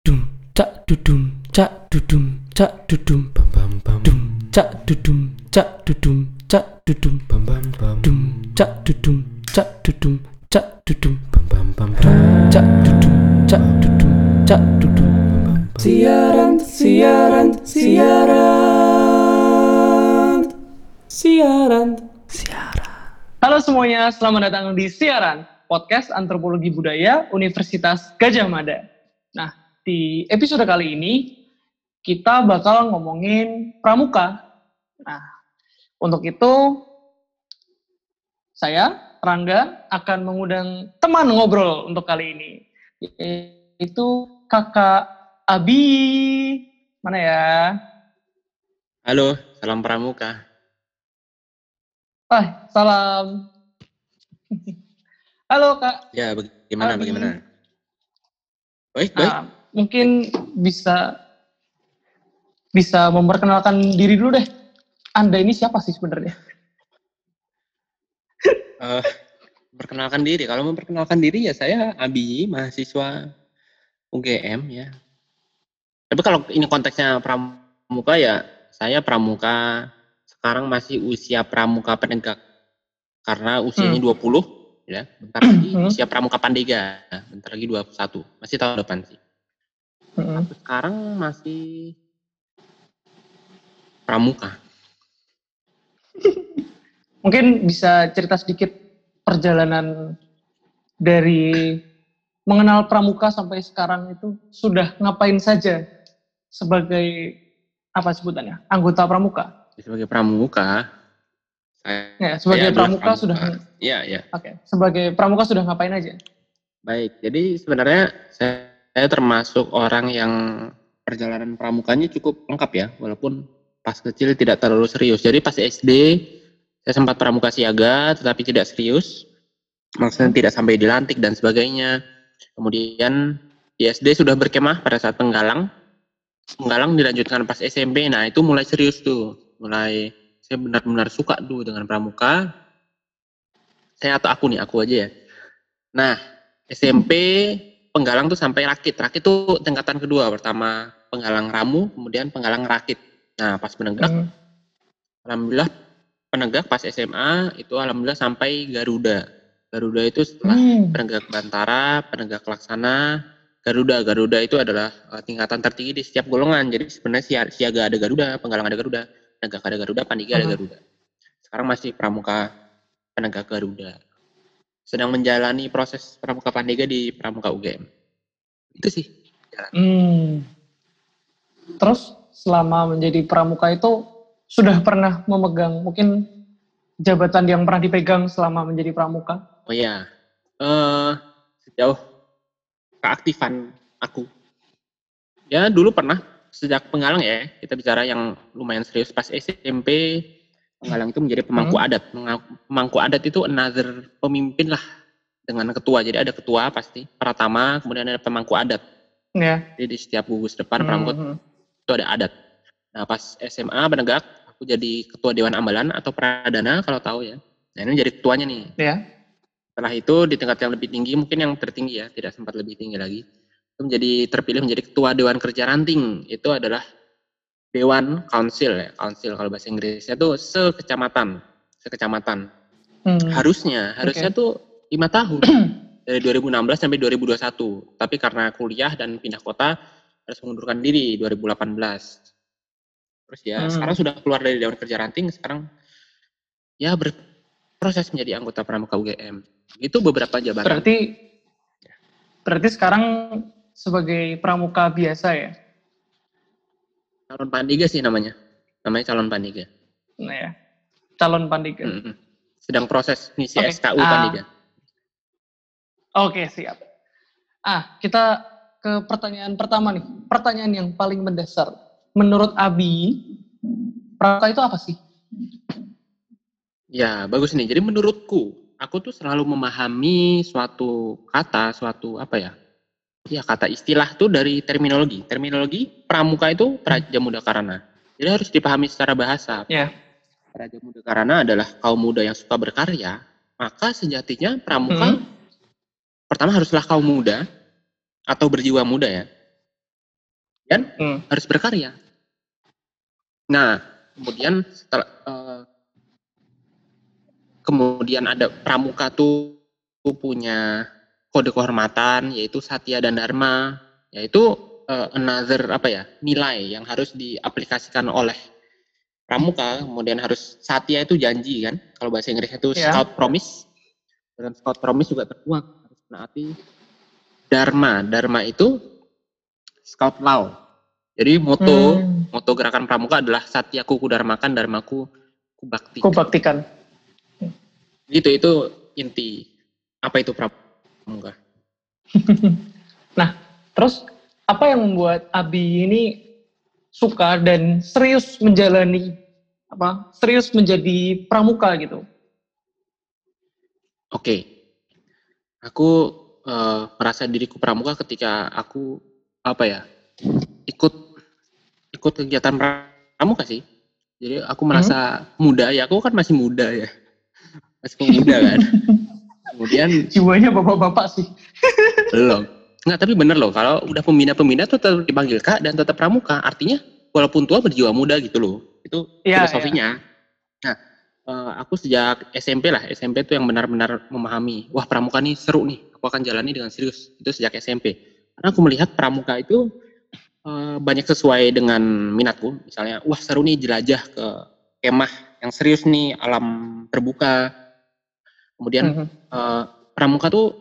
dum cak dudum cak dudum cak dudum Bam bam bam. dum cak dudum cak dudum cak dudum Bam bam bam. dum cak dudum cak dudum cak dudum Bam bam bam. dum cak dudum cak dudum cak dudum siaran siaran siaran siaran siaran Halo semuanya, selamat datang di Siaran, podcast Antropologi Budaya Universitas Gajah Mada. Nah, di episode kali ini, kita bakal ngomongin pramuka. Nah, untuk itu, saya, Rangga, akan mengundang teman ngobrol untuk kali ini. Yaitu kakak Abi. Mana ya? Halo, salam pramuka. Ah, salam. Halo kak. Ya, bagaimana Abi. bagaimana? Baik, baik. Nah, mungkin bisa bisa memperkenalkan diri dulu deh. Anda ini siapa sih sebenarnya? Eh, perkenalkan diri. Kalau memperkenalkan diri ya saya Abi, mahasiswa UGM ya. Tapi kalau ini konteksnya pramuka ya saya pramuka sekarang masih usia pramuka penegak karena usianya 20 ya. Bentar lagi Hmm. usia pramuka pandega. Bentar lagi 21. Masih tahun depan sih. Mm-mm. Sekarang masih pramuka. Mungkin bisa cerita sedikit perjalanan dari mengenal pramuka sampai sekarang itu sudah ngapain saja sebagai apa sebutannya anggota pramuka? Sebagai pramuka, saya Ya, sebagai saya adalah pramuka sudah Iya, iya. oke. Sebagai pramuka sudah ngapain aja? Baik, jadi sebenarnya saya, saya termasuk orang yang perjalanan pramukanya cukup lengkap ya, walaupun pas kecil tidak terlalu serius. Jadi pas SD saya sempat pramuka siaga, tetapi tidak serius. Maksudnya tidak sampai dilantik dan sebagainya. Kemudian di SD sudah berkemah pada saat penggalang. Penggalang dilanjutkan pas SMP. Nah itu mulai serius tuh, mulai saya benar-benar suka tuh dengan pramuka. Saya atau aku nih, aku aja ya. Nah, SMP penggalang tuh sampai rakit. Rakit tuh tingkatan kedua. Pertama penggalang ramu, kemudian penggalang rakit. Nah, pas penegak, Hmm. alhamdulillah penegak pas SMA itu alhamdulillah sampai Garuda. Garuda itu setelah Hmm. penegak Bantara, penegak Laksana, Garuda. Garuda itu adalah eh, tingkatan tertinggi di setiap golongan. Jadi sebenarnya sia- siaga ada Garuda, penggalang ada Garuda, penegak ada Garuda, pandega ada Mhm. Garuda. Sekarang masih pramuka penegak Garuda. Sedang menjalani proses pramuka pandega di pramuka UGM. Itu sih. Hmm. Terus selama menjadi pramuka itu sudah pernah memegang mungkin jabatan yang pernah dipegang selama menjadi pramuka? Oh ya, eh sejauh keaktifan aku, ya dulu pernah sejak penggalang ya kita bicara yang lumayan serius pas SMP penggalang itu menjadi pemangku adat. Menga- Pemangku adat itu another pemimpin lah dengan ketua. Jadi ada ketua pasti Pratama, kemudian ada pemangku adat. Ya. Jadi di setiap gugus depan pramuka Hmm. itu ada adat. Nah pas SMA penegak aku jadi ketua Dewan Ambalan atau Pradana kalau tahu ya. Nah ini jadi ketuanya nih. Ya. Setelah itu di tingkat yang lebih tinggi, mungkin yang tertinggi ya, tidak sempat lebih tinggi lagi. Itu menjadi terpilih menjadi ketua Dewan Kerja Ranting. Itu adalah Dewan Council ya, Council kalau bahasa Inggrisnya itu sekecamatan, sekecamatan. Hmm. Harusnya, harusnya tuh lima tahun dari 2016 sampai 2021. Tapi karena kuliah dan pindah kota harus mengundurkan diri 2018. Terus ya Hmm. sekarang sudah keluar dari Dewan Kerja Ranting, sekarang ya berproses menjadi anggota Pramuka UGM. Itu beberapa jabatan. Berarti berarti sekarang sebagai pramuka biasa ya. Calon pandega sih namanya. Namanya calon pandega. Nah ya. Calon pandega. Mm-mm. Sedang proses ngisi Oke, SKU ah. pandega. Oke, siap. Ah, kita ke pertanyaan pertama nih. Pertanyaan yang paling mendasar. Menurut Abi, pramuka itu apa sih? Ya, bagus nih. Jadi menurutku, aku tuh selalu memahami suatu kata, suatu apa ya? Ya, kata istilah tuh dari terminologi. Terminologi pramuka itu Praja Muda Karana. Jadi harus dipahami secara bahasa. Ya. Praja Muda Karana adalah kaum muda yang suka berkarya, maka sejatinya pramuka Hmm. pertama haruslah kaum muda atau berjiwa muda ya. Hmm. harus berkarya. Nah, kemudian setelah eh, kemudian ada pramuka tuh punya kode kehormatan yaitu satya dan dharma, yaitu eh, another apa ya nilai yang harus diaplikasikan oleh pramuka. Kemudian harus satya itu janji kan, kalau bahasa Inggris itu Ya. scout promise. Dalam scout promise juga tertuang harus menaati dharma. Dharma itu scout law. Jadi moto Hmm. moto gerakan pramuka adalah satyaku kudarmakan dharmaku kubakti. Ku baktikan. Gitu itu inti apa itu pramuka. Nah, terus apa yang membuat Abi ini suka dan serius menjalani apa? Serius menjadi pramuka gitu. Oke. Aku eh, merasa diriku pramuka ketika aku apa ya? ikut ikut kegiatan pramuka sih. Jadi aku merasa muda ya, aku kan masih muda ya. Masih pemuda kan. Kemudian Jiwanya bapak-bapak sih. belum. Enggak, tapi bener loh, kalau udah pembina-pembina tuh tetap dipanggil kak dan tetap pramuka. Artinya walaupun tua berjiwa muda gitu loh. Itu Iya, filosofinya. Nah, eh, aku sejak SMP lah, SMP tuh yang benar-benar memahami, wah pramuka nih seru nih, aku akan jalani dengan serius. Itu sejak SMP. Karena aku melihat pramuka itu eh, banyak sesuai dengan minatku. Misalnya, wah seru nih jelajah ke kemah yang serius nih, alam terbuka. Kemudian Mhm. eh, pramuka tuh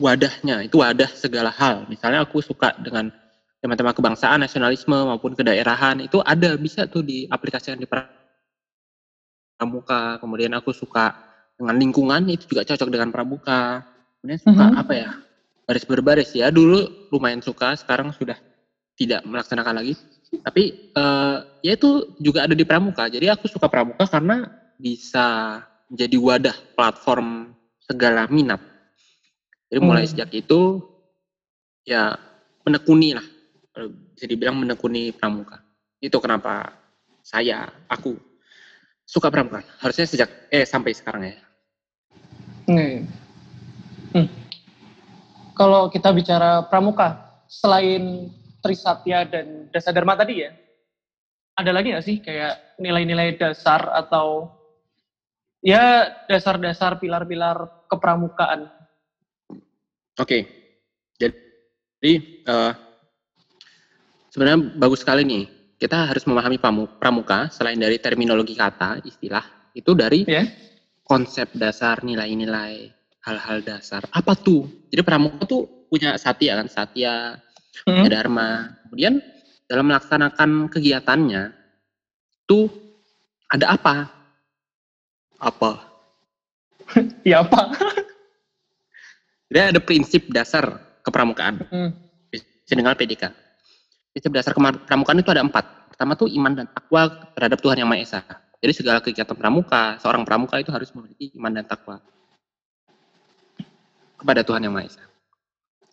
wadahnya itu wadah segala hal. Misalnya aku suka dengan tema-tema kebangsaan, nasionalisme maupun kedaerahan itu ada bisa tuh diaplikasikan di pramuka. Kemudian aku suka dengan lingkungan itu juga cocok dengan pramuka. Kemudian suka Mhm. apa ya baris berbaris ya dulu lumayan suka sekarang sudah tidak melaksanakan lagi. Tapi eh, ya itu juga ada di pramuka. Jadi aku suka pramuka karena bisa menjadi wadah platform segala minat. Jadi mulai Hmm. sejak itu ya menekuni lah, bisa dibilang menekuni pramuka. Itu kenapa saya, aku suka pramuka. Harusnya sejak eh sampai sekarang ya. Hmm. Hmm. Kalau kita bicara pramuka, selain Trisatya dan Dasa Dharma tadi ya, ada lagi nggak sih kayak nilai-nilai dasar atau ya dasar-dasar pilar-pilar kepramukaan? Oke. Jadi eh, sebenarnya bagus sekali nih. Kita harus memahami pramu- pramuka selain dari terminologi kata, istilah, itu dari Ya. konsep dasar, nilai-nilai, hal-hal dasar. Apa tuh? Jadi pramuka tuh punya satya kan, satya, Hmm. punya dharma. Kemudian dalam melaksanakan kegiatannya tuh ada apa? Apa? Ya apa? Jadi ada prinsip dasar kepramukaan. Hmm. Dengan PDK. Prinsip dasar kemar- pramukaan itu ada empat. Pertama tuh iman dan takwa terhadap Tuhan Yang Maha Esa. Jadi segala kegiatan pramuka, seorang pramuka itu harus memiliki iman dan takwa kepada Tuhan Yang Maha Esa.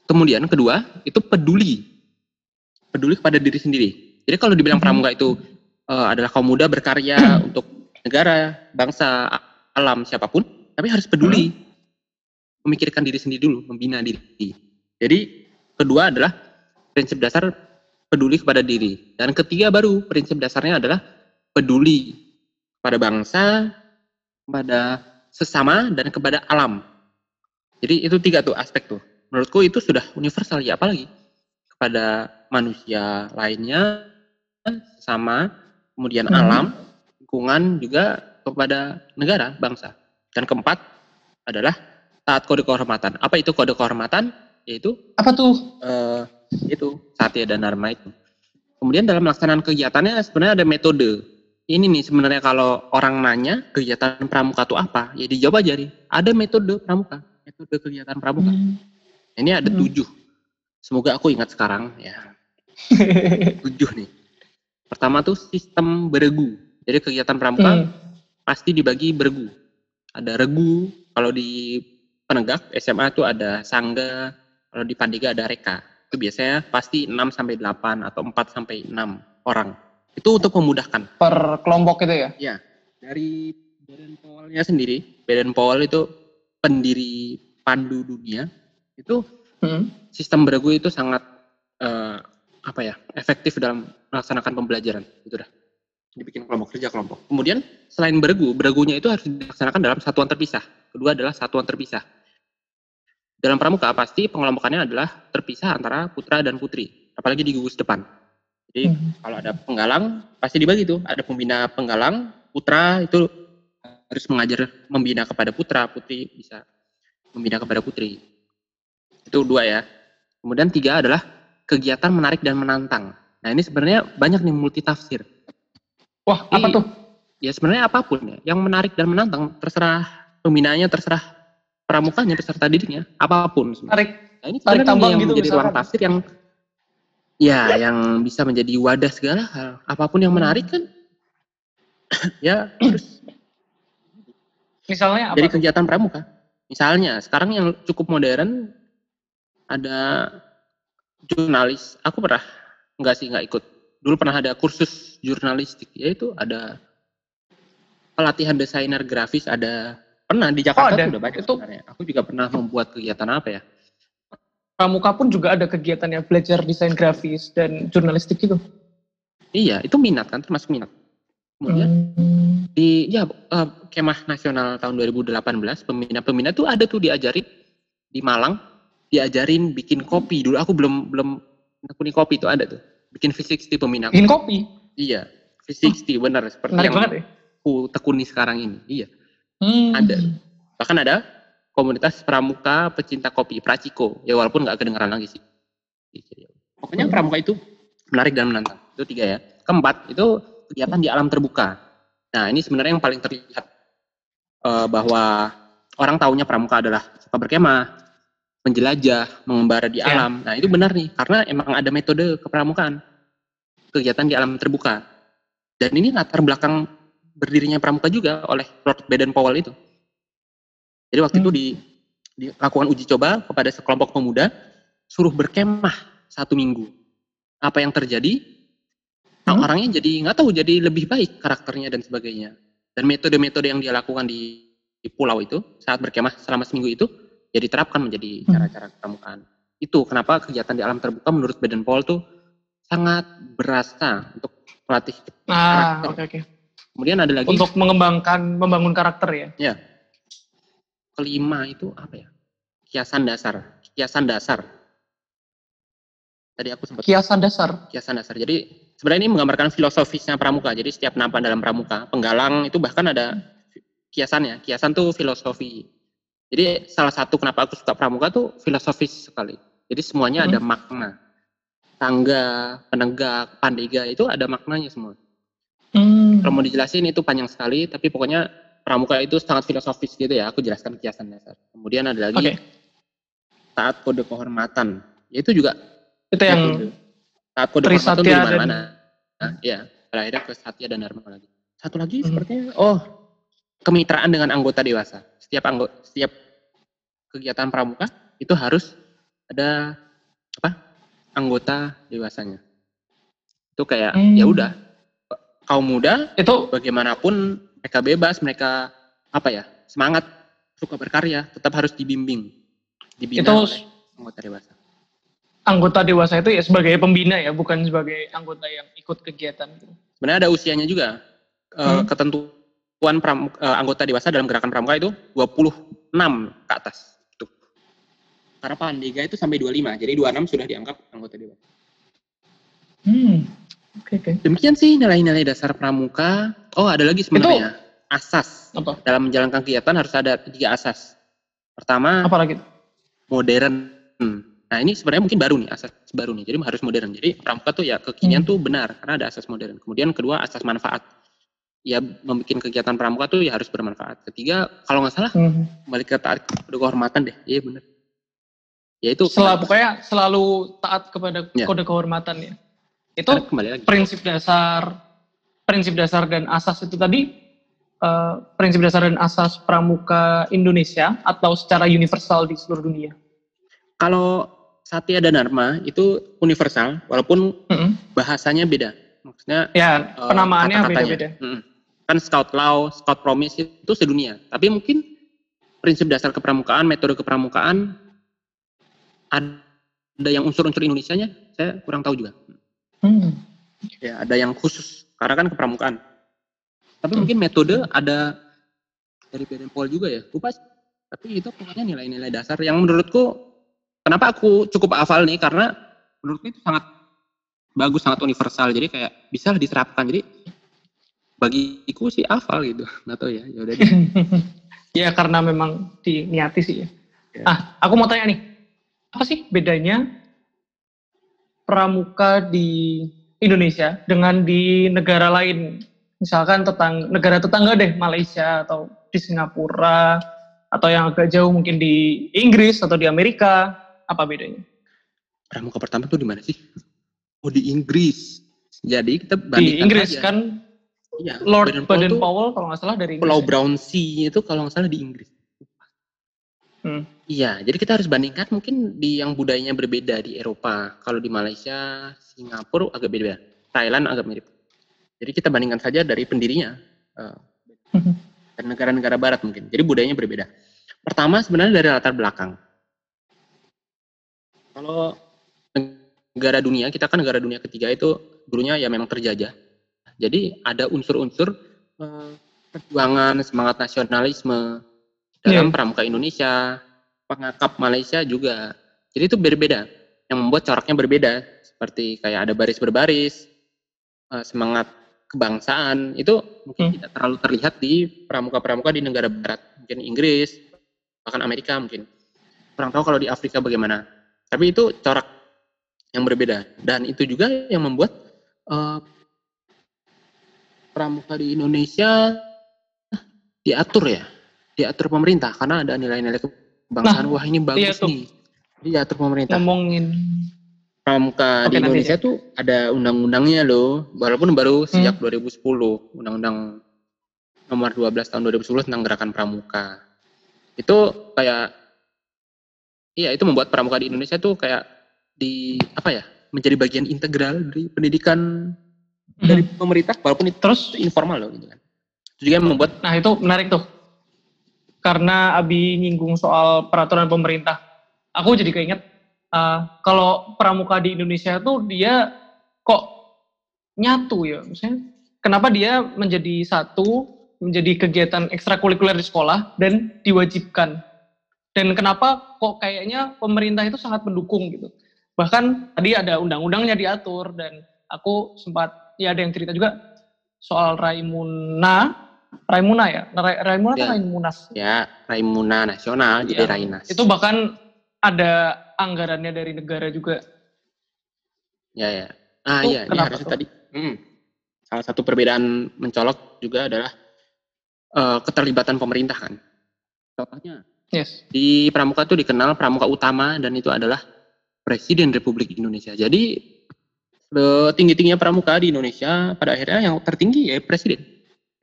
Kemudian kedua, itu peduli. Peduli kepada diri sendiri. Jadi kalau dibilang Mhm. pramuka itu eh, adalah kaum muda berkarya untuk negara, bangsa, alam, siapa pun, tapi harus peduli. Memikirkan diri sendiri dulu, membina diri. Jadi kedua adalah prinsip dasar peduli kepada diri. Dan ketiga baru prinsip dasarnya adalah peduli kepada bangsa, kepada sesama, dan kepada alam. Jadi itu tiga tuh aspek tuh. Menurutku itu sudah universal ya, apalagi kepada manusia lainnya, sesama, kemudian Mhm. alam, lingkungan, juga kepada negara, bangsa. Dan keempat adalah taat kode kehormatan. Apa itu kode kehormatan? Yaitu Apa tuh? eh itu satya dan dharma itu. Kemudian dalam melaksanakan kegiatannya sebenarnya ada metode. Ini nih sebenarnya kalau orang nanya kegiatan pramuka itu apa, ya dijawab aja nih. Ada metode pramuka, metode kegiatan pramuka. Hmm. Ini ada Hmm. tujuh. Semoga aku ingat sekarang ya. Tujuh nih. Pertama tuh sistem beregu. Jadi kegiatan pramuka Hmm. pasti dibagi beregu. Ada regu, kalau di penegak SMA itu ada sangga, kalau di Pandega ada reka. Itu biasanya pasti 6 sampai 8 atau 4 sampai 6 orang. Itu untuk memudahkan. Per kelompok itu ya? Ya, dari Badan Powellnya sendiri, Badan Powell itu pendiri pandu dunia, itu Hmm. sistem beregu itu sangat eh, apa ya efektif dalam melaksanakan pembelajaran itu dah dibikin kelompok kerja kelompok. Kemudian selain beregu beregunya itu harus dilaksanakan dalam satuan terpisah. Kedua adalah satuan terpisah. Dalam pramuka pasti pengelompokannya adalah terpisah antara putra dan putri apalagi di gugus depan. Jadi Hmm. kalau ada penggalang pasti dibagi tuh. Ada pembina penggalang putra itu harus mengajar membina kepada putra putri bisa membina kepada putri. Itu dua ya. Kemudian tiga adalah kegiatan menarik dan menantang. Nah ini sebenarnya banyak nih multi Wah, apa Iya. tuh? ya sebenarnya apa pun ya yang menarik dan menantang terserah pembinaannya terserah pramukanya peserta didiknya apa pun sebenarnya. Tarik. Nah, ini tarik tambang yang gitu menjadi ruang tafsir yang ya yang bisa menjadi wadah segala hal apa pun yang menarik kan ya terus Misalnya apa? dari tuh? kegiatan pramuka. Misalnya, sekarang yang cukup modern ada jurnalis. Aku pernah enggak sih enggak ikut. Dulu pernah ada kursus jurnalistik, yaitu ada pelatihan desainer grafis, ada pernah di Jakarta ada. tuh udah banyak Itu- sebenarnya. Aku juga pernah membuat kegiatan apa ya? Pramuka pun juga ada kegiatan ya belajar desain grafis dan jurnalistik gitu. Iya, itu minat kan, termasuk minat. Kemudian Hmm. di ya eh, kemah nasional tahun 2018 pembina-pembina tuh ada tuh diajarin di Malang diajarin bikin kopi dulu aku belum belum tekuni kopi itu ada tuh bikin V60 pembina Bikin kopi. iya V60 benar seperti yang banget ya. aku tekuni sekarang ini iya Hmm. Ada. bahkan ada komunitas pramuka pecinta kopi Praciko ya walaupun nggak kedengeran lagi sih Jadi, pokoknya Hmm. pramuka itu menarik dan menantang itu tiga ya keempat itu kegiatan di alam terbuka nah ini sebenarnya yang paling terlihat eh, bahwa orang taunya pramuka adalah suka berkemah menjelajah mengembara di Ya. alam. Nah itu benar nih karena emang ada metode kepramukaan. Kegiatan di alam terbuka. Dan ini latar belakang berdirinya pramuka juga oleh Lord Baden-Powell itu. Jadi waktu itu Hmm. di dilakukan uji coba kepada sekelompok pemuda suruh berkemah satu minggu. Apa yang terjadi? Nah, Hmm. orangnya jadi nggak tahu jadi lebih baik karakternya dan sebagainya. Dan metode-metode yang dia lakukan di, di pulau itu saat berkemah selama seminggu itu ya diterapkan menjadi Hmm. cara-cara kepramukaan itu kenapa kegiatan di alam terbuka menurut Baden Powell tuh sangat berasa untuk melatih Ah, karakter. oke oke. kemudian ada lagi Untuk mengembangkan, membangun karakter ya. kelima itu apa ya kiasan dasar kiasan dasar tadi aku sempat Kiasan dasar. kiasan dasar. Jadi sebenarnya ini menggambarkan filosofisnya pramuka. Jadi setiap nampan dalam pramuka, penggalang itu bahkan ada kiasannya. Kiasan tuh filosofi. Jadi salah satu kenapa aku suka pramuka tuh filosofis sekali. Jadi semuanya ada makna. Tangga, penegak, pandega itu ada maknanya semua. Hmm. Kalau mau dijelasin itu panjang sekali, tapi pokoknya pramuka itu sangat filosofis gitu ya. Aku jelaskan kiasan dasar. Kemudian ada lagi Oke. taat kode kehormatan. Ya, itu juga Itu yang metode. taat kode kehormatan tuh di mana-mana. Nah, ya, pada akhirnya ke Satya dan Dharma lagi. Satu lagi Hmm. sepertinya oh kemitraan dengan anggota dewasa. Setiap anggota setiap kegiatan pramuka itu harus ada apa? anggota dewasanya. Itu kayak Hmm. ya udah kaum muda itu bagaimanapun mereka bebas, mereka apa ya? semangat suka berkarya, tetap harus dibimbing. Dibina itu oleh anggota dewasa. anggota dewasa itu ya sebagai pembina ya, bukan sebagai anggota yang ikut kegiatan. sebenarnya ada usianya juga. Eh, Hmm. Ketentuan pram- eh, anggota dewasa dalam gerakan pramuka itu 26 ke atas. Karena Pandega itu sampai 25, jadi 26 sudah dianggap anggota dewasa. Hmm. Oke oke. Demikian sih nilai-nilai dasar pramuka. Oh, ada lagi sebenarnya. Asas. Apa? Dalam menjalankan kegiatan harus ada tiga asas. Pertama, Apa lagi? modern. Nah, ini sebenarnya mungkin baru nih, asas baru nih. Jadi harus modern. Jadi pramuka tuh ya kekinian Hmm. tuh benar karena ada asas modern. Kemudian kedua asas manfaat. Ya membuat kegiatan pramuka tuh ya harus bermanfaat. Ketiga, kalau nggak salah Hmm. balik ke taat kode kehormatan deh. Iya benar. Ya itu Selalu pokoknya selalu taat kepada Ya. kode kehormatan ya. Itu prinsip dasar prinsip dasar dan asas itu tadi eh, prinsip dasar dan asas pramuka Indonesia atau secara universal di seluruh dunia. Kalau Satya dan Dharma itu universal walaupun Mm-mm. bahasanya beda. Maksudnya Ya, eh, penamaannya kata-katanya. beda-beda. Mm-mm. Kan Scout Law, Scout Promise itu sedunia. Tapi mungkin prinsip dasar kepramukaan, metode kepramukaan ada yang unsur-unsur Indonesianya, saya kurang tahu juga. Hmm. Ya, ada yang khusus karena kan kepramukaan. Tapi Hmm. mungkin metode ada dari Baden Pol juga ya. Lupa sih. Tapi itu pokoknya nilai-nilai dasar yang menurutku kenapa aku cukup hafal nih karena menurutku itu sangat bagus, sangat universal. Jadi kayak bisa diterapkan. Jadi bagiku sih hafal gitu. Nggak tahu ya. Ya udah ya karena memang diniati sih ya. Ya. Ah, aku mau tanya nih. Apa sih bedanya pramuka di Indonesia dengan di negara lain? Misalkan tetang negara tetangga deh, Malaysia atau di Singapura atau yang agak jauh mungkin di Inggris atau di Amerika. Apa bedanya? Pramuka pertama tuh di mana sih? Oh di Inggris. Jadi kita Di bandingkan Inggris aja. kan Iya, Lord Baden tuh Powell kalau nggak salah dari Inggris. Pulau ya? Brownsea itu kalau nggak salah di Inggris. Hmm. Iya, jadi kita harus bandingkan mungkin di yang budayanya berbeda di Eropa. Kalau di Malaysia, Singapura agak beda. Thailand agak mirip. Jadi kita bandingkan saja dari pendirinya eh, dan negara-negara Barat mungkin. Jadi budayanya berbeda. Pertama sebenarnya dari latar belakang. Kalau negara dunia, kita kan negara dunia ketiga itu dulunya ya memang terjajah. Jadi ada unsur-unsur eh, perjuangan semangat nasionalisme dalam Iya. pramuka Indonesia, pengakap Malaysia juga. Jadi itu berbeda, yang membuat coraknya berbeda. Seperti kayak ada baris berbaris, eh, semangat kebangsaan itu mungkin Hmm. tidak terlalu terlihat di pramuka-pramuka di negara barat, mungkin Inggris, bahkan Amerika mungkin. Kurang tahu kalau di Afrika bagaimana. Tapi itu corak yang berbeda dan itu juga yang membuat eh, pramuka di Indonesia diatur ya, diatur pemerintah karena ada nilai-nilai kebangsaan. Wah ini bagus tuh. nih, diatur pemerintah. Ngomongin Pramuka Oke, di nanti Indonesia tuh ada undang-undangnya loh, walaupun baru Hmm. sejak 2010, undang-undang nomor 12 tahun 2010 tentang gerakan pramuka. Itu kayak iya itu membuat pramuka di Indonesia tuh kayak di apa ya? menjadi bagian integral dari pendidikan dari pemerintah walaupun itu terus informal loh gitu kan. Itu juga yang membuat Nah itu menarik tuh. Karena Abi nyinggung soal peraturan pemerintah. Aku jadi keinget, uh, kalau pramuka di Indonesia tuh dia kok nyatu ya. Maksudnya, kenapa dia menjadi satu, menjadi kegiatan ekstrakurikuler di sekolah, dan diwajibkan. Dan kenapa kok kayaknya pemerintah itu sangat mendukung gitu. Bahkan tadi ada undang-undangnya diatur, dan aku sempat, ya ada yang cerita juga soal Raimuna, Raimuna ya, Ra- Raimuna Ya. Raimunas? ya Raimuna nasional jadi Iya. Rainas. Itu bahkan ada anggarannya dari negara juga. Ya ya. Ah Itu iya, ini harusnya tuh? tadi. Hmm. Salah satu perbedaan mencolok juga adalah eh, keterlibatan pemerintah kan. Contohnya Yes. di Pramuka itu dikenal pramuka utama dan itu adalah Presiden Republik Indonesia. Jadi tinggi-tingginya pramuka di Indonesia pada akhirnya yang tertinggi ya Presiden.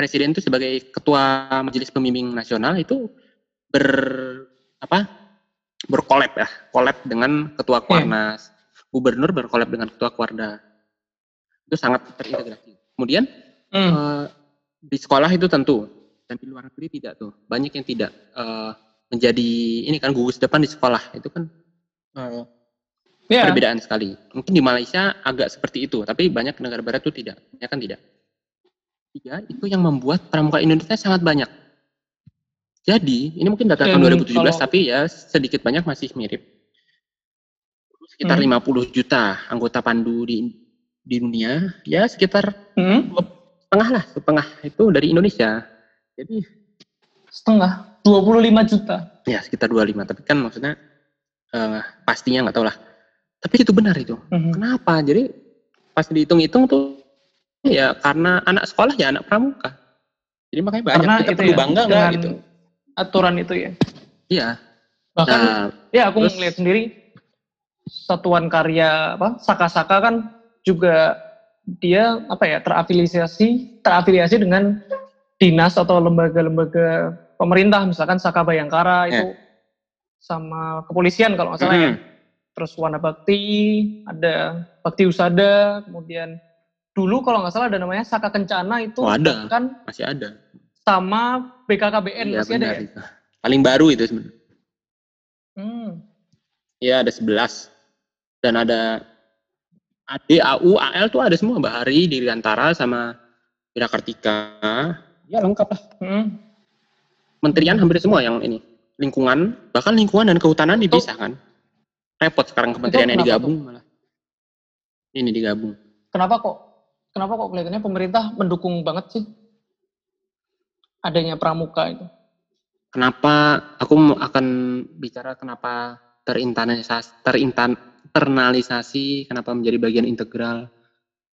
Presiden itu sebagai ketua Majelis Pembimbing Nasional itu ber apa berkolab ya, kolab dengan ketua Kuarnas. Gubernur berkolab dengan ketua Kuarda. Itu sangat terintegrasi. Kemudian Hmm. eh, di sekolah itu tentu dan di luar negeri tidak tuh. Banyak yang tidak eh, menjadi ini kan gugus depan di sekolah itu kan eh, Ya, perbedaan sekali. Mungkin di Malaysia agak seperti itu, tapi banyak negara barat itu tidak. Ya kan tidak. Tiga, itu yang membuat pramuka Indonesia sangat banyak. Jadi, ini mungkin data tahun Dan 2017, kalau- tapi ya sedikit banyak masih mirip. Sekitar Hmm. 50 juta anggota pandu di di dunia, ya sekitar hmm, setengah lah, setengah itu dari Indonesia. Jadi, setengah, 25 juta. ya sekitar 25, tapi kan maksudnya eh, pastinya nggak tahu lah. Tapi itu benar itu. Hmm. Kenapa? Jadi pas dihitung-hitung tuh ya karena anak sekolah ya anak pramuka. Jadi makanya banyak Karena kita itu perlu ya, bangga nggak gitu. aturan itu ya. Iya. Bahkan Nah, ya aku terus- ngeliat sendiri satuan karya apa Saka-Saka kan juga dia apa ya terafiliasi terafiliasi dengan dinas atau lembaga-lembaga pemerintah misalkan Saka Bayangkara itu sama kepolisian kalau nggak salah ya. mm, Terus Wana Bakti, ada Bakti Usada, kemudian dulu kalau nggak salah ada namanya Saka Kencana itu Oh, ada. kan masih ada. sama BKKBN Iya masih ada ya. itu. Paling baru itu sebenarnya. Hmm. Iya ada 11 dan ada AD, AU, AL tuh ada semua Bahari, Dirgantara sama Wira Kartika. Ya lengkap lah. Hmm. Menterian hampir semua yang ini. Lingkungan, bahkan lingkungan dan kehutanan dipisah kan. Repot sekarang kementeriannya digabung malah. Ini digabung. Kenapa kok kenapa kok kelihatannya pemerintah mendukung banget sih adanya pramuka itu? Kenapa aku akan bicara kenapa terinternalisasi, terinternalisasi, kenapa menjadi bagian integral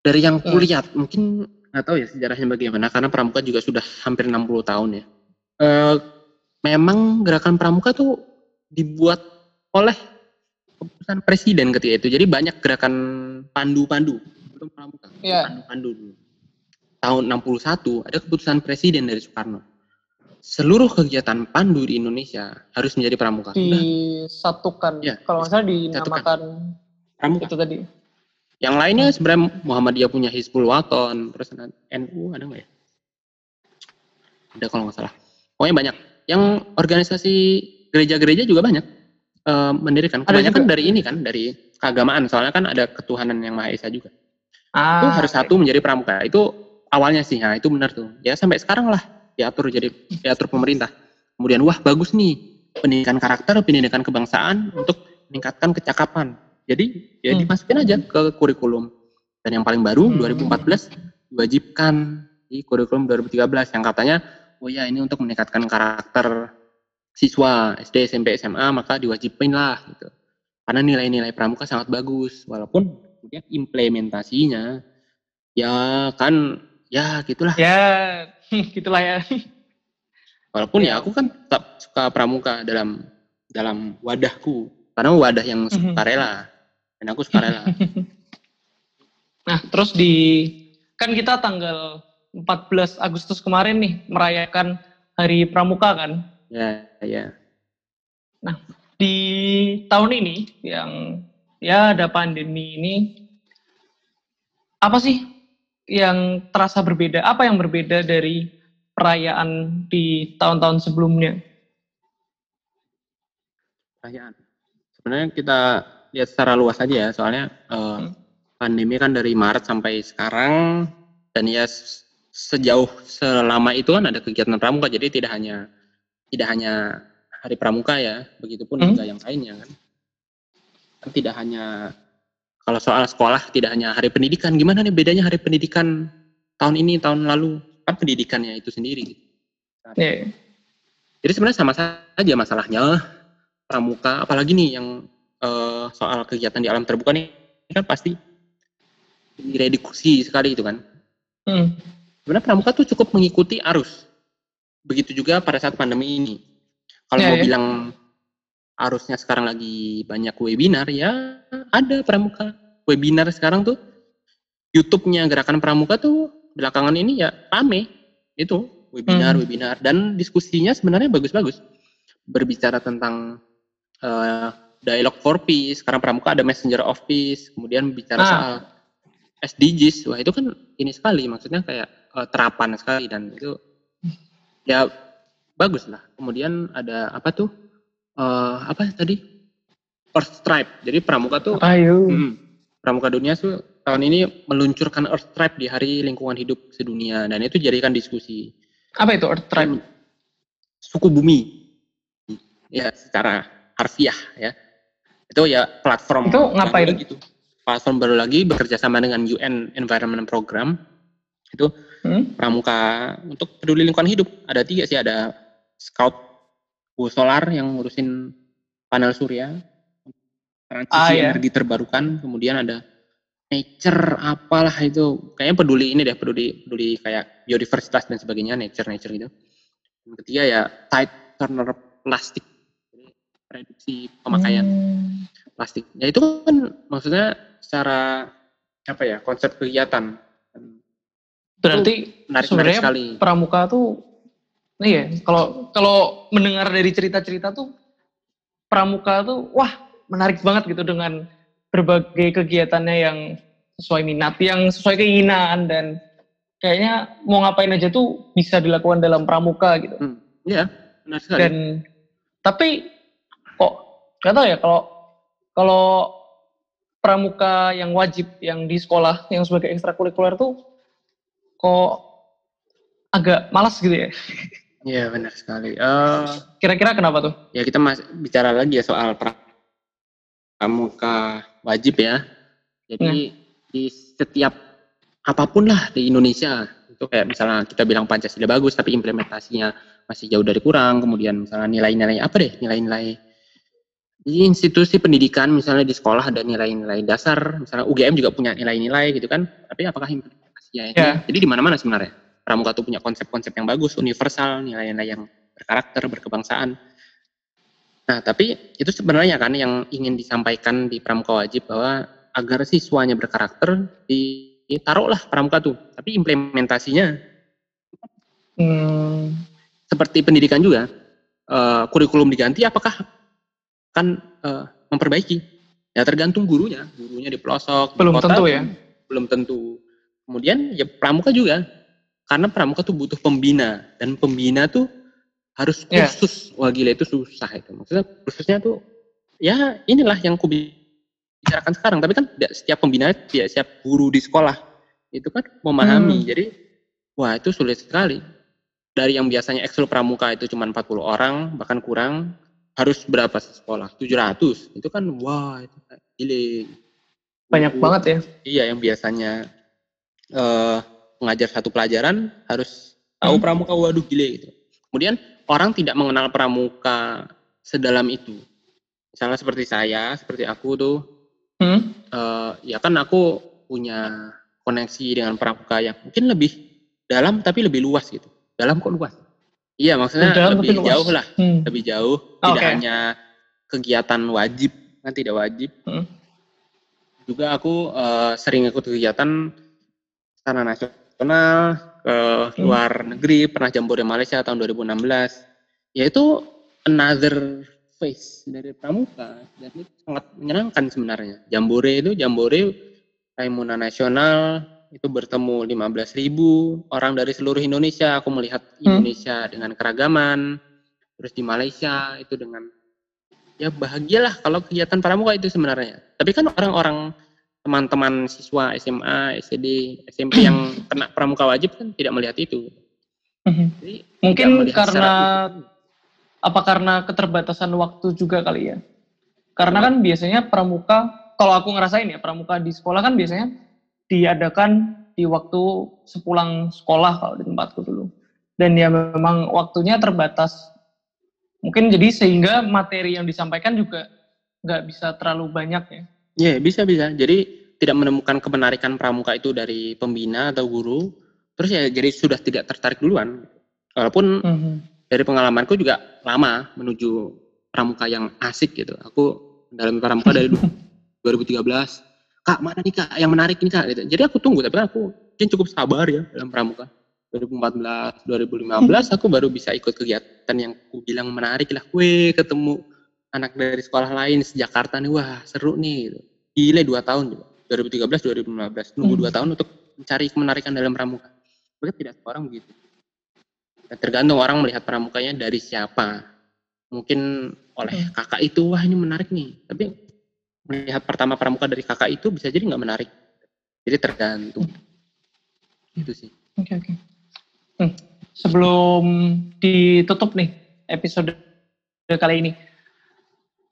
dari yang Hmm. kuliah mungkin nggak tahu ya sejarahnya bagaimana karena pramuka juga sudah hampir 60 tahun ya. Eh, memang gerakan pramuka tuh dibuat oleh keputusan presiden ketika itu. Jadi banyak gerakan pandu-pandu belum pramuka, Iya. pandu-pandu dulu. Tahun 61 ada keputusan presiden dari Soekarno seluruh kegiatan pandu di Indonesia harus menjadi pramuka. Disatukan. Iya, Kalau nggak salah dinamakan pramuka. itu tadi. Yang lainnya sebenarnya Muhammadiyah punya Hizbul Waton, terus NU ada nggak ya? Ada kalau nggak salah. Pokoknya banyak. Yang organisasi gereja-gereja juga banyak eh, mendirikan. Kebanyakan dari ini kan, dari keagamaan. Soalnya kan ada ketuhanan yang Maha Esa juga. Ah, itu harus satu menjadi pramuka. Itu awalnya sih, nah itu benar tuh. Ya sampai sekarang lah diatur jadi diatur pemerintah. Kemudian wah bagus nih pendidikan karakter, pendidikan kebangsaan untuk meningkatkan kecakapan. Jadi ya Hmm. dimasukin aja ke kurikulum. Dan yang paling baru Hmm. 2014 diwajibkan di kurikulum 2013 yang katanya oh ya ini untuk meningkatkan karakter siswa SD, SMP, SMA maka diwajibin lah gitu. Karena nilai-nilai pramuka sangat bagus walaupun kemudian implementasinya ya kan ya gitulah. Ya, gitulah ya. Walaupun Ya. ya aku kan tetap suka pramuka dalam dalam wadahku karena wadah yang Mhm. sukarela dan aku sukarela. Nah, terus di kan kita tanggal 14 Agustus kemarin nih merayakan Hari Pramuka kan. ya ya. Di tahun ini yang ya ada pandemi ini apa sih yang terasa berbeda? Apa yang berbeda dari perayaan di tahun-tahun sebelumnya? Pertanyaan. Sebenarnya kita lihat secara luas aja ya, soalnya Hmm. pandemi kan dari Maret sampai sekarang dan ya sejauh selama itu kan ada kegiatan pramuka, jadi tidak hanya tidak hanya hari pramuka ya, begitupun Hmm. juga yang lainnya kan. Kan tidak hanya kalau soal sekolah tidak hanya hari pendidikan, gimana nih bedanya hari pendidikan tahun ini tahun lalu kan pendidikannya itu sendiri. gitu. Ya, Jadi sebenarnya sama saja masalahnya pramuka, apalagi nih yang eh, soal kegiatan di alam terbuka nih ini kan pasti direduksi sekali itu kan. hmm, Sebenarnya pramuka tuh cukup mengikuti arus. Begitu juga pada saat pandemi ini. Kalau Ya, mau ya. bilang arusnya sekarang lagi banyak webinar, ya ada pramuka. Webinar sekarang tuh YouTube-nya gerakan pramuka tuh belakangan ini ya rame. Itu webinar, Hmm. webinar dan diskusinya sebenarnya bagus-bagus. Berbicara tentang eh, dialog for peace, sekarang pramuka ada messenger of peace, kemudian bicara Ah. soal SDGs, wah itu kan ini sekali, maksudnya kayak eh, terapan sekali dan itu ya bagus lah. Kemudian ada apa tuh? Eh, apa tadi? Earth Stripe. Jadi pramuka tuh, ayo. hmm, pramuka dunia tuh tahun ini meluncurkan Earth Stripe di Hari Lingkungan Hidup Sedunia dan itu jadikan diskusi. Apa itu Earth Tribe? Suku bumi, ya secara harfiah ya. Itu ya platform. Itu ngapain? lagi tuh. Platform baru lagi bekerja sama dengan UN Environment Program. Itu Hmm? pramuka untuk peduli lingkungan hidup ada tiga sih ada scout Go solar yang ngurusin panel surya. Transisi Ah, ya. energi terbarukan. Kemudian ada nature apalah itu. Kayaknya peduli ini deh peduli peduli kayak biodiversitas dan sebagainya nature nature gitu. Yang ketiga ya tight turner plastik. Jadi, reduksi pemakaian Hmm. plastik. Ya itu kan maksudnya secara apa ya konsep kegiatan. Berarti menarik menarik Sebenarnya sekali. pramuka tuh iya kalau kalau mendengar dari cerita-cerita tuh pramuka tuh wah menarik banget gitu dengan berbagai kegiatannya yang sesuai minat yang sesuai keinginan dan kayaknya mau ngapain aja tuh bisa dilakukan dalam pramuka gitu Hmm, iya, benar sekali. dan tapi kok gak tau ya kalau kalau pramuka yang wajib yang di sekolah yang sebagai ekstrakurikuler tuh kok agak malas gitu ya. Iya benar sekali. Eh, Kira-kira kenapa tuh? ya kita masih bicara lagi ya soal pra- pramuka wajib ya. Jadi di setiap apa pun lah di Indonesia itu kayak misalnya kita bilang Pancasila bagus tapi implementasinya masih jauh dari kurang. Kemudian misalnya nilai-nilai apa deh nilai-nilai di institusi pendidikan misalnya di sekolah ada nilai-nilai dasar misalnya UGM juga punya nilai-nilai gitu kan tapi apakah implementasinya Ya. jadi di mana-mana sebenarnya pramuka tuh punya konsep-konsep yang bagus universal nilai-nilai yang berkarakter berkebangsaan. Nah tapi itu sebenarnya kan yang ingin disampaikan di pramuka wajib bahwa agar siswanya berkarakter ditaruhlah pramuka tuh tapi implementasinya Hmm, seperti pendidikan juga eh, kurikulum diganti apakah akan eh, memperbaiki? Ya tergantung gurunya. Gurunya di pelosok di belum kota tentu ya. belum tentu. Kemudian ya pramuka juga karena pramuka tuh butuh pembina dan pembina tuh harus Ya. khusus. Wah gila itu susah itu. Maksudnya khususnya tuh ya inilah yang ku bicarakan sekarang. Tapi kan tidak setiap pembina tidak setiap guru di sekolah itu kan memahami. Hmm. jadi wah itu sulit sekali. Dari yang biasanya ekskul pramuka itu cuma 40 orang bahkan kurang harus berapa sekolah? 700 itu kan wah itu gile Banyak Guru- banget ya. Iya, yang biasanya eh mengajar satu pelajaran harus tahu Hmm. pramuka, waduh gile gitu. Kemudian orang tidak mengenal pramuka sedalam itu. Misalnya seperti saya, seperti aku tuh, Hmm? eh ya kan aku punya koneksi dengan pramuka yang mungkin lebih dalam tapi lebih luas gitu. Dalam kok luas? Iya, maksudnya Lebih dalam lebih luas. jauh lah, Hmm. lebih jauh. Tidak Oke. hanya kegiatan wajib, kan tidak wajib Hmm. juga aku eh, sering ikut kegiatan sana nasional ke luar negeri pernah jambore Malaysia tahun 2016 yaitu another face dari pramuka. Dan itu sangat menyenangkan sebenarnya. Jambore itu jambore Raimuna Nasional itu bertemu 15.000 orang dari seluruh Indonesia. Aku melihat Hmm. Indonesia dengan keragaman. Terus di Malaysia itu dengan ya bahagialah kalau kegiatan pramuka itu sebenarnya. Tapi kan orang-orang teman-teman siswa SMA, SD, SMP yang kena pramuka wajib kan tidak melihat itu. Hmm. Jadi Mungkin karena apa karena keterbatasan waktu juga kali ya? Karena kan biasanya pramuka, kalau aku ngerasain ya, pramuka di sekolah kan biasanya diadakan di waktu sepulang sekolah kalau di tempatku dulu. Dan ya memang waktunya terbatas. Mungkin jadi sehingga materi yang disampaikan juga nggak bisa terlalu banyak ya. Ya bisa bisa. Jadi tidak menemukan kemenarikan pramuka itu dari pembina atau guru. Terus ya jadi sudah tidak tertarik duluan. Walaupun Mhm. dari pengalamanku juga lama menuju pramuka yang asik gitu. Aku dalam pramuka dari du- 2013. Kak mana nih kak yang menarik nih kak? Gitu. Jadi aku tunggu tapi aku mungkin cukup sabar ya dalam pramuka. 2014, 2015 aku baru bisa ikut kegiatan yang aku bilang menarik lah. Weh ketemu anak dari sekolah lain di Jakarta nih wah seru nih. Gitu. Gile dua tahun juga. 2013, 2015 nunggu Hmm. dua tahun untuk mencari kemenarikan dalam pramuka. Mungkin tidak semua orang begitu. Dan tergantung orang melihat pramukanya dari siapa. Mungkin oleh Hmm. kakak itu, wah ini menarik nih. Tapi melihat pertama pramuka dari kakak itu bisa jadi nggak menarik. Jadi tergantung. Itu sih. Oke oke. Hmm. Sebelum ditutup nih episode kali ini,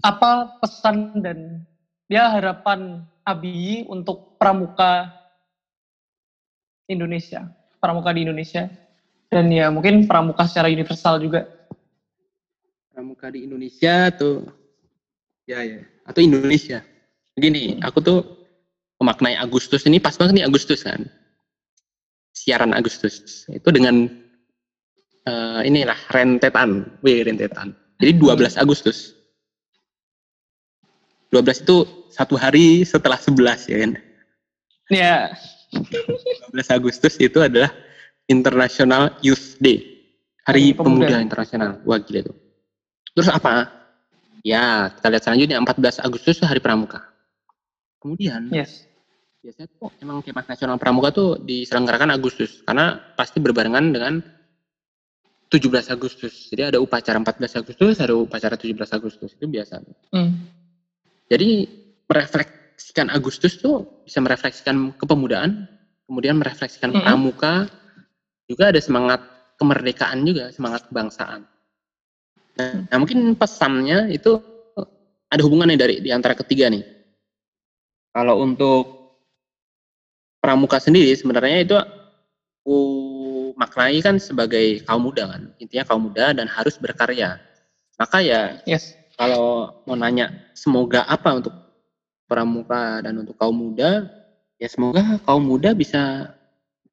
apa pesan dan ya harapan Abi untuk pramuka Indonesia, pramuka di Indonesia, dan ya mungkin pramuka secara universal juga. Pramuka di Indonesia tuh, ya ya, atau Indonesia. Gini, aku tuh memaknai Agustus ini pas banget nih Agustus kan. Siaran Agustus itu dengan eh, inilah rentetan, wih rentetan. Jadi 12 Agustus. 12 itu satu hari setelah 11 ya kan. Ya, 12 Agustus itu adalah International Youth Day. Hari Pemuda. Pemuda, Internasional. Wah gila itu. Terus apa? Ya, kita lihat selanjutnya 14 Agustus itu Hari Pramuka. Kemudian yes. biasanya tuh emang Kemas Nasional Pramuka tuh diselenggarakan Agustus karena pasti berbarengan dengan 17 Agustus. Jadi ada upacara 14 Agustus, ada upacara 17 Agustus. Itu biasa. Hmm. Jadi mereflek merefleksikan Agustus tuh bisa merefleksikan kepemudaan, kemudian merefleksikan Mm-mm. pramuka, juga ada semangat kemerdekaan juga, semangat kebangsaan. Nah, nah, mungkin pesannya itu ada hubungannya dari di antara ketiga nih. Kalau untuk pramuka sendiri sebenarnya itu aku maknai kan sebagai kaum muda kan, intinya kaum muda dan harus berkarya. Maka ya Yes. Kalau mau nanya semoga apa untuk pramuka dan untuk kaum muda, ya semoga kaum muda bisa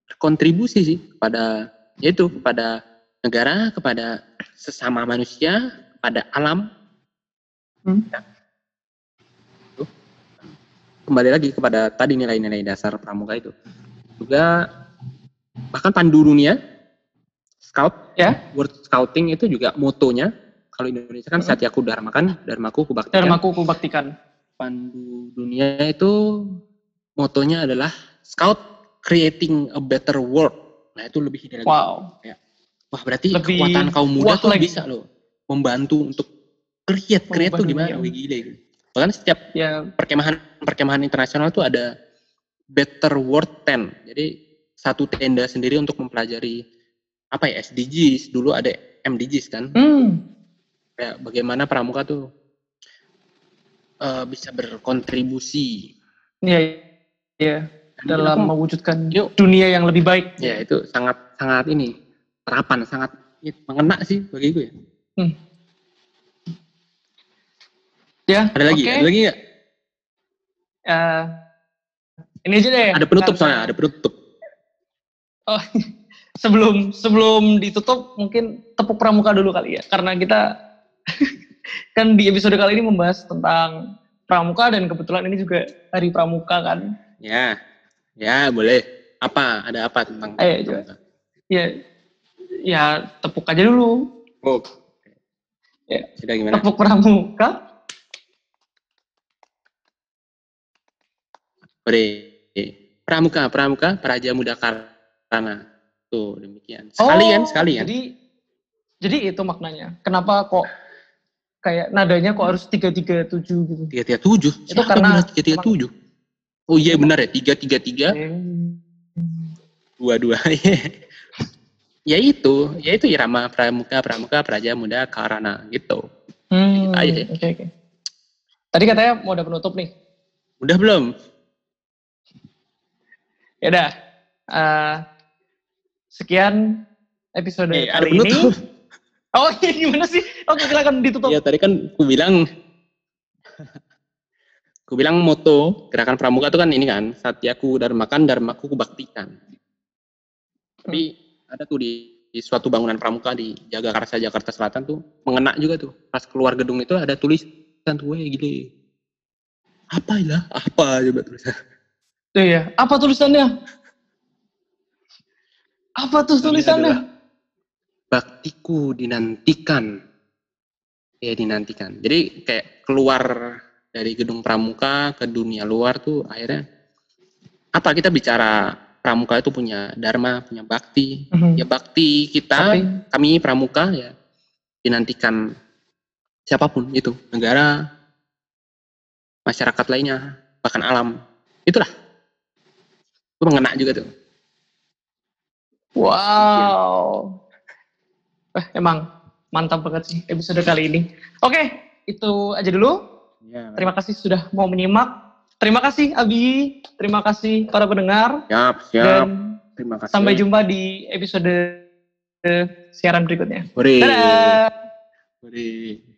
berkontribusi sih kepada yaitu kepada negara, kepada sesama manusia, kepada alam. Hmm. Ya. Kembali lagi kepada tadi nilai-nilai dasar pramuka itu. Juga bahkan pandu dunia scout Ya. World Scouting itu juga motonya kalau Indonesia kan. Satyaku Dharmakan, Dharmaku Kubaktikan. Dharmaku kubaktikan. Pandu dunia itu motonya adalah Scout creating a better world. Nah itu lebih lagi. Wow. Wah berarti Lebih kekuatan kaum muda tuh lagi. bisa loh membantu untuk create, create tuh gimana? Wih gila gitu. Bahkan setiap Ya, perkemahan perkemahan internasional tuh ada Better World 10. Jadi satu tenda sendiri untuk mempelajari apa ya SDGs. Dulu ada MDGs kan. hmm. Kayak bagaimana pramuka tuh eh, bisa berkontribusi Ya, ya. Dan Dalam mewujudkan Yuk. dunia yang lebih baik. ya itu sangat sangat ini terapan sangat ya, mengena sih bagi gue ya. Ya. Ada lagi, oke. ada lagi nggak? Eh, ini aja deh. Ada penutup Karena- soalnya, ada penutup. Oh, sebelum sebelum ditutup mungkin tepuk pramuka dulu kali ya karena kita kan di episode kali ini membahas tentang pramuka dan kebetulan ini juga hari pramuka kan Ya, ya boleh. Apa? Ada apa tentang Ayo, coba. pramuka? ya ya tepuk aja dulu Oh, Ya. sudah gimana? tepuk pramuka Boleh. Pramuka, pramuka, Praja Muda Karana. Tuh demikian. Sekalian, sekalian. Oh, jadi jadi itu maknanya kenapa kok kayak nadanya kok harus tiga tiga tujuh gitu Tiga tiga tujuh. Itu karena- tiga tiga tujuh. Oh iya benar ya, tiga tiga tiga. Hmm. dua-dua ya itu ya itu irama pramuka pramuka praja muda karana gitu Hmm, Gitu aja sih. oke oke. Tadi katanya mau ada penutup nih. udah belum Ya udah. eh, sekian episode Eh, kali ini. penutup Oh iya gimana sih? Oke silakan ditutup. ya tadi kan ku bilang ku bilang moto gerakan pramuka itu kan ini kan satyaku dharmakan dharmaku kubaktikan tapi ada tuh di, di suatu bangunan pramuka di Jagakarsa Jakarta Selatan tuh mengena juga tuh pas keluar gedung itu ada tulisan tuh weh gile apa ya apa coba tulisan Tuh ya. Apa tulisannya? Apa tuh tulisannya? baktiku dinantikan ya dinantikan. Jadi kayak keluar dari gedung pramuka ke dunia luar tuh akhirnya apa kita bicara pramuka itu punya dharma punya bakti. Mhm. ya bakti kita Tapi, kami pramuka ya dinantikan siapa pun itu negara masyarakat lainnya bahkan alam. Itulah. Itu mengena juga tuh. Wow. Eh, emang mantap banget sih episode kali ini. Oke, itu aja dulu. ya, Terima kasih sudah mau menyimak. Terima kasih Abi, terima kasih para pendengar siap siap dan terima kasih sampai jumpa di episode eh, siaran berikutnya. Hore. Dadah. Hore.